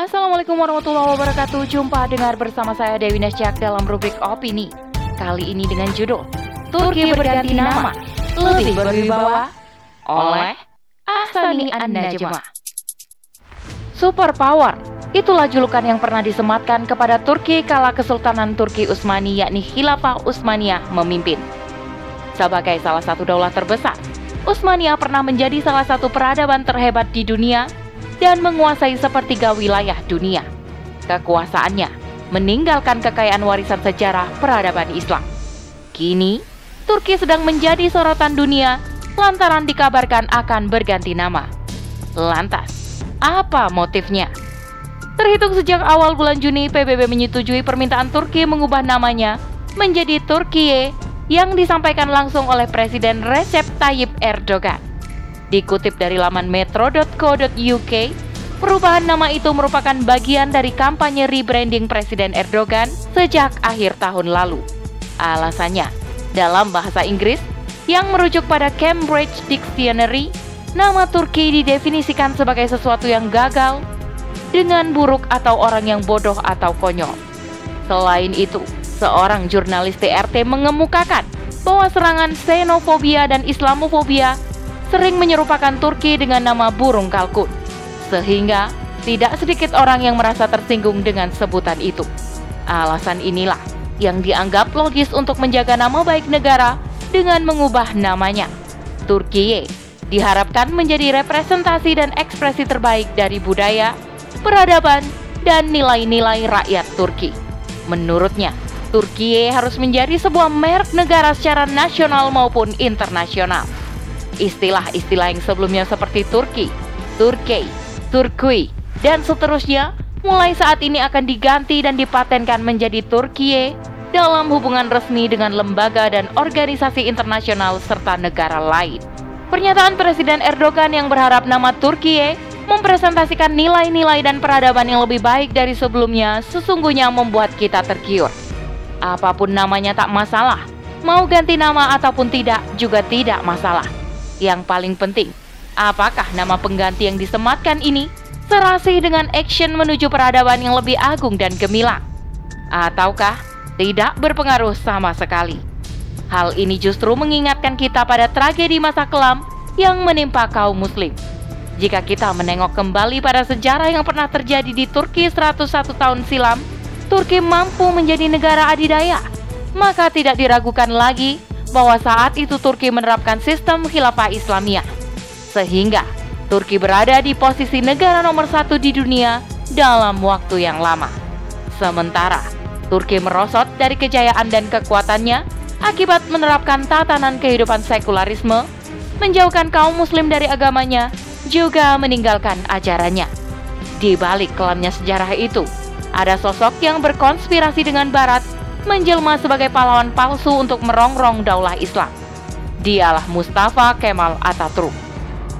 Assalamualaikum warahmatullahi wabarakatuh. Jumpa dengar bersama saya Dewi Nasjak dalam rubrik Opini. Kali ini dengan judul Turki berganti nama. Lebih berwibawa Oleh Asani An-Najma Superpower Itulah julukan yang pernah disematkan kepada Turki kala Kesultanan Turki Utsmani yakni Khilafah Utsmaniyah memimpin. Sebagai salah satu daulah terbesar, Utsmaniyah pernah menjadi salah satu peradaban terhebat di dunia dan menguasai sepertiga wilayah dunia. Kekuasaannya meninggalkan kekayaan warisan sejarah peradaban Islam. Kini, Turki sedang menjadi sorotan dunia lantaran dikabarkan akan berganti nama. Lantas, apa motifnya? Terhitung sejak awal bulan Juni, PBB menyetujui permintaan Turki mengubah namanya menjadi Turkiye yang disampaikan langsung oleh Presiden Recep Tayyip Erdogan. Dikutip dari laman metro.co.uk, perubahan nama itu merupakan bagian dari kampanye rebranding Presiden Erdogan sejak akhir tahun lalu. Alasannya, dalam bahasa Inggris yang merujuk pada Cambridge Dictionary, nama Turki didefinisikan sebagai sesuatu yang gagal, dengan buruk atau orang yang bodoh atau konyol. Selain itu, seorang jurnalis TRT mengemukakan bahwa serangan xenofobia dan islamofobia sering menyerupakan Turki dengan nama burung kalkun. Sehingga tidak sedikit orang yang merasa tersinggung dengan sebutan itu. Alasan inilah yang dianggap logis untuk menjaga nama baik negara dengan mengubah namanya. Turkiye diharapkan menjadi representasi dan ekspresi terbaik dari budaya, peradaban, dan nilai-nilai rakyat Turki. Menurutnya, Turki harus menjadi sebuah merek negara secara nasional maupun internasional. Istilah-istilah yang sebelumnya seperti Turki, Turkey, Turkui, dan seterusnya mulai saat ini akan diganti dan dipatenkan menjadi Turkiye dalam hubungan resmi dengan lembaga dan organisasi internasional serta negara lain. Pernyataan Presiden Erdogan yang berharap nama Turkiye mempresentasikan nilai-nilai dan peradaban yang lebih baik dari sebelumnya sesungguhnya membuat kita tergiur. Apa pun namanya tak masalah, mau ganti nama ataupun tidak juga tidak masalah. Yang paling penting, apakah nama pengganti yang disematkan ini serasi dengan action menuju peradaban yang lebih agung dan gemilang? Ataukah tidak berpengaruh sama sekali? Hal ini justru mengingatkan kita pada tragedi masa kelam yang menimpa kaum muslim jika kita menengok kembali pada sejarah yang pernah terjadi di Turki 101 tahun silam, Turki mampu menjadi negara adidaya. Maka tidak diragukan lagi bahwa saat itu Turki menerapkan sistem khilafah Islamiyah. Sehingga Turki berada di posisi negara nomor satu di dunia dalam waktu yang lama. Sementara Turki merosot dari kejayaan dan kekuatannya akibat menerapkan tatanan kehidupan sekularisme, menjauhkan kaum muslim dari agamanya, juga meninggalkan ajarannya. Di balik kelamnya sejarah itu, ada sosok yang berkonspirasi dengan Barat menjelma sebagai pahlawan palsu untuk merongrong daulah Islam. Dialah Mustafa Kemal Atatürk.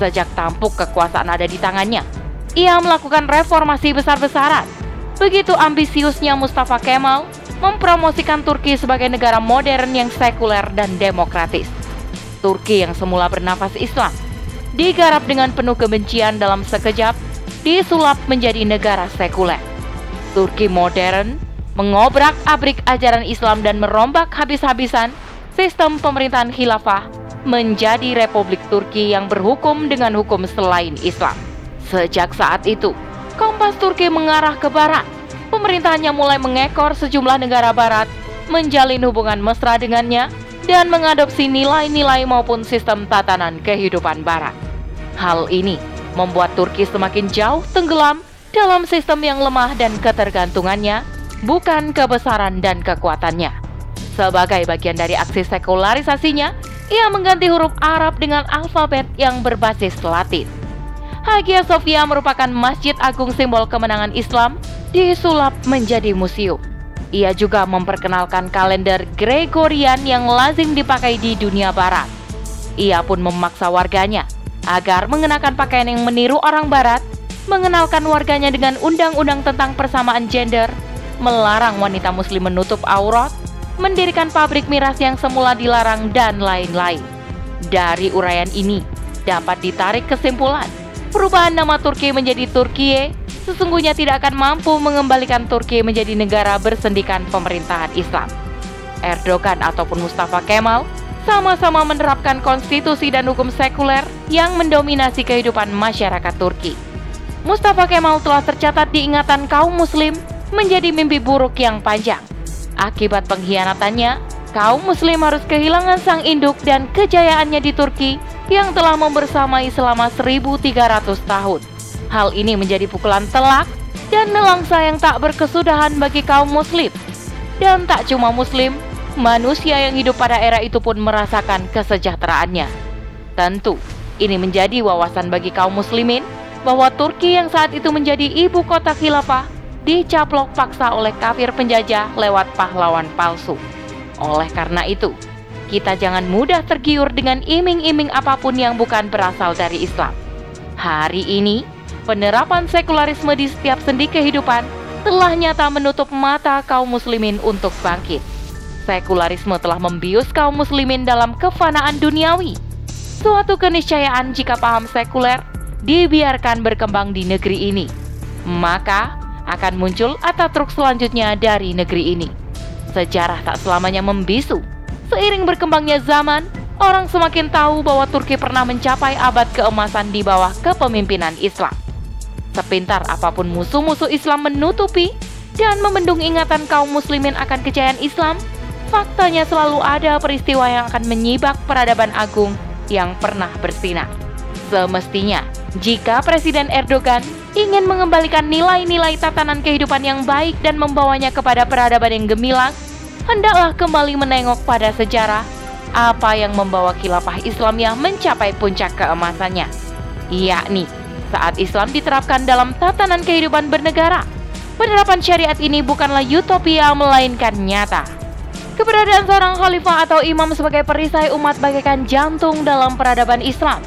Sejak tampuk kekuasaan ada di tangannya, ia melakukan reformasi besar-besaran. Begitu ambisiusnya Mustafa Kemal mempromosikan Turki sebagai negara modern yang sekuler dan demokratis. Turki yang semula bernafas Islam digarap dengan penuh kebencian dalam sekejap, disulap menjadi negara sekuler. Turki modern mengobrak-abrik ajaran Islam dan merombak habis-habisan sistem pemerintahan khilafah menjadi Republik Turki yang berhukum dengan hukum selain Islam. Sejak saat itu, kompas Turki mengarah ke barat. Pemerintahannya mulai mengekor sejumlah negara barat, menjalin hubungan mesra dengannya, dan mengadopsi nilai-nilai maupun sistem tatanan kehidupan barat. Hal ini membuat Turki semakin jauh tenggelam dalam sistem yang lemah dan ketergantungannya, bukan kebesaran dan kekuatannya. Sebagai bagian dari aksi sekularisasinya, ia mengganti huruf Arab dengan alfabet yang berbasis Latin. Hagia Sophia merupakan masjid agung simbol kemenangan Islam disulap menjadi museum. Ia juga memperkenalkan kalender Gregorian yang lazim dipakai di dunia barat. Ia pun memaksa warganya agar mengenakan pakaian yang meniru orang barat, mengenalkan warganya dengan undang-undang tentang persamaan gender, melarang wanita muslim menutup aurat, mendirikan pabrik miras yang semula dilarang dan lain-lain. Dari uraian ini dapat ditarik kesimpulan, perubahan nama Turki menjadi Turkiye sesungguhnya tidak akan mampu mengembalikan Turki menjadi negara bersendikan pemerintahan Islam. Erdogan ataupun Mustafa Kemal sama-sama menerapkan konstitusi dan hukum sekuler yang mendominasi kehidupan masyarakat Turki. Mustafa Kemal telah tercatat di ingatan kaum muslim menjadi mimpi buruk yang panjang. Akibat pengkhianatannya, kaum muslim harus kehilangan sang induk dan kejayaannya di Turki yang telah membersamai selama 1300 tahun. Hal ini menjadi pukulan telak dan nelangsa yang tak berkesudahan bagi kaum muslim. Dan tak cuma muslim, manusia yang hidup pada era itu pun merasakan kesejahteraannya. Tentu, ini menjadi wawasan bagi kaum muslimin bahwa Turki yang saat itu menjadi ibu kota khilafah dicaplok paksa oleh kafir penjajah lewat pahlawan palsu. Oleh karena itu, kita jangan mudah tergiur dengan iming-iming apa pun yang bukan berasal dari Islam. Hari ini, penerapan sekularisme di setiap sendi kehidupan telah nyata menutup mata kaum muslimin untuk bangkit. Sekularisme telah membius kaum muslimin dalam kefanaan duniawi. Suatu keniscayaan jika paham sekuler dibiarkan berkembang di negeri ini, maka akan muncul Ataturk selanjutnya dari negeri ini. Sejarah tak selamanya membisu. Seiring berkembangnya zaman, orang semakin tahu bahwa Turki pernah mencapai abad keemasan di bawah kepemimpinan Islam. Sepintar apa pun musuh-musuh Islam menutupi dan membendung ingatan kaum muslimin akan kejayaan Islam, faktanya selalu ada peristiwa yang akan menyibak peradaban agung yang pernah bersinar. Semestinya, jika Presiden Erdogan ingin mengembalikan nilai-nilai tatanan kehidupan yang baik dan membawanya kepada peradaban yang gemilang, hendaklah kembali menengok pada sejarah apa yang membawa khilafah Islamiyah mencapai puncak keemasannya, yakni saat Islam diterapkan dalam tatanan kehidupan bernegara. Penerapan syariat ini bukanlah utopia melainkan nyata. Keberadaan seorang khalifah atau imam sebagai perisai umat bagaikan jantung dalam peradaban Islam.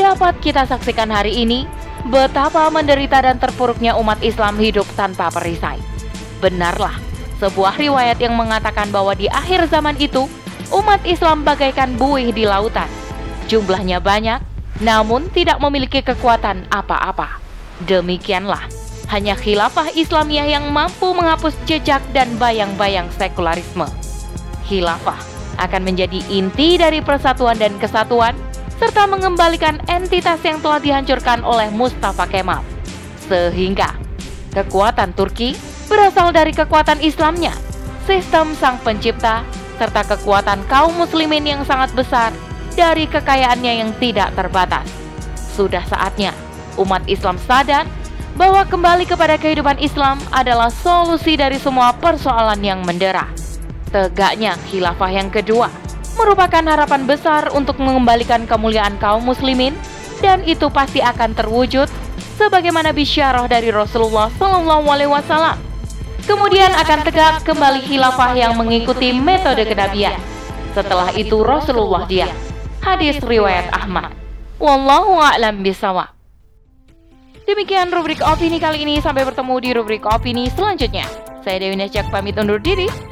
Dapat kita saksikan hari ini betapa menderita dan terpuruknya umat Islam hidup tanpa perisai. Benarlah, sebuah riwayat yang mengatakan bahwa di akhir zaman itu, umat Islam bagaikan buih di lautan. Jumlahnya banyak, namun tidak memiliki kekuatan apa-apa. Demikianlah, hanya khilafah Islamiyah yang mampu menghapus jejak dan bayang-bayang sekularisme. Khilafah akan menjadi inti dari persatuan dan kesatuan, serta mengembalikan entitas yang telah dihancurkan oleh Mustafa Kemal. Sehingga, kekuatan Turki berasal dari kekuatan Islamnya, sistem sang pencipta, serta kekuatan kaum muslimin yang sangat besar dari kekayaannya yang tidak terbatas. Sudah saatnya umat Islam sadar bahwa kembali kepada kehidupan Islam adalah solusi dari semua persoalan yang mendera. Tegaknya khilafah yang kedua merupakan harapan besar untuk mengembalikan kemuliaan kaum muslimin dan itu pasti akan terwujud sebagaimana bisyarah dari Rasulullah SAW. Kemudian akan tegak kembali khilafah yang mengikuti metode kenabian. Setelah itu Rasulullah diam. Hadis riwayat Ahmad. Wallahu a'lam bisawab. Demikian rubrik opini kali ini. Sampai bertemu di rubrik opini selanjutnya. Saya Dewi Nesjak pamit undur diri.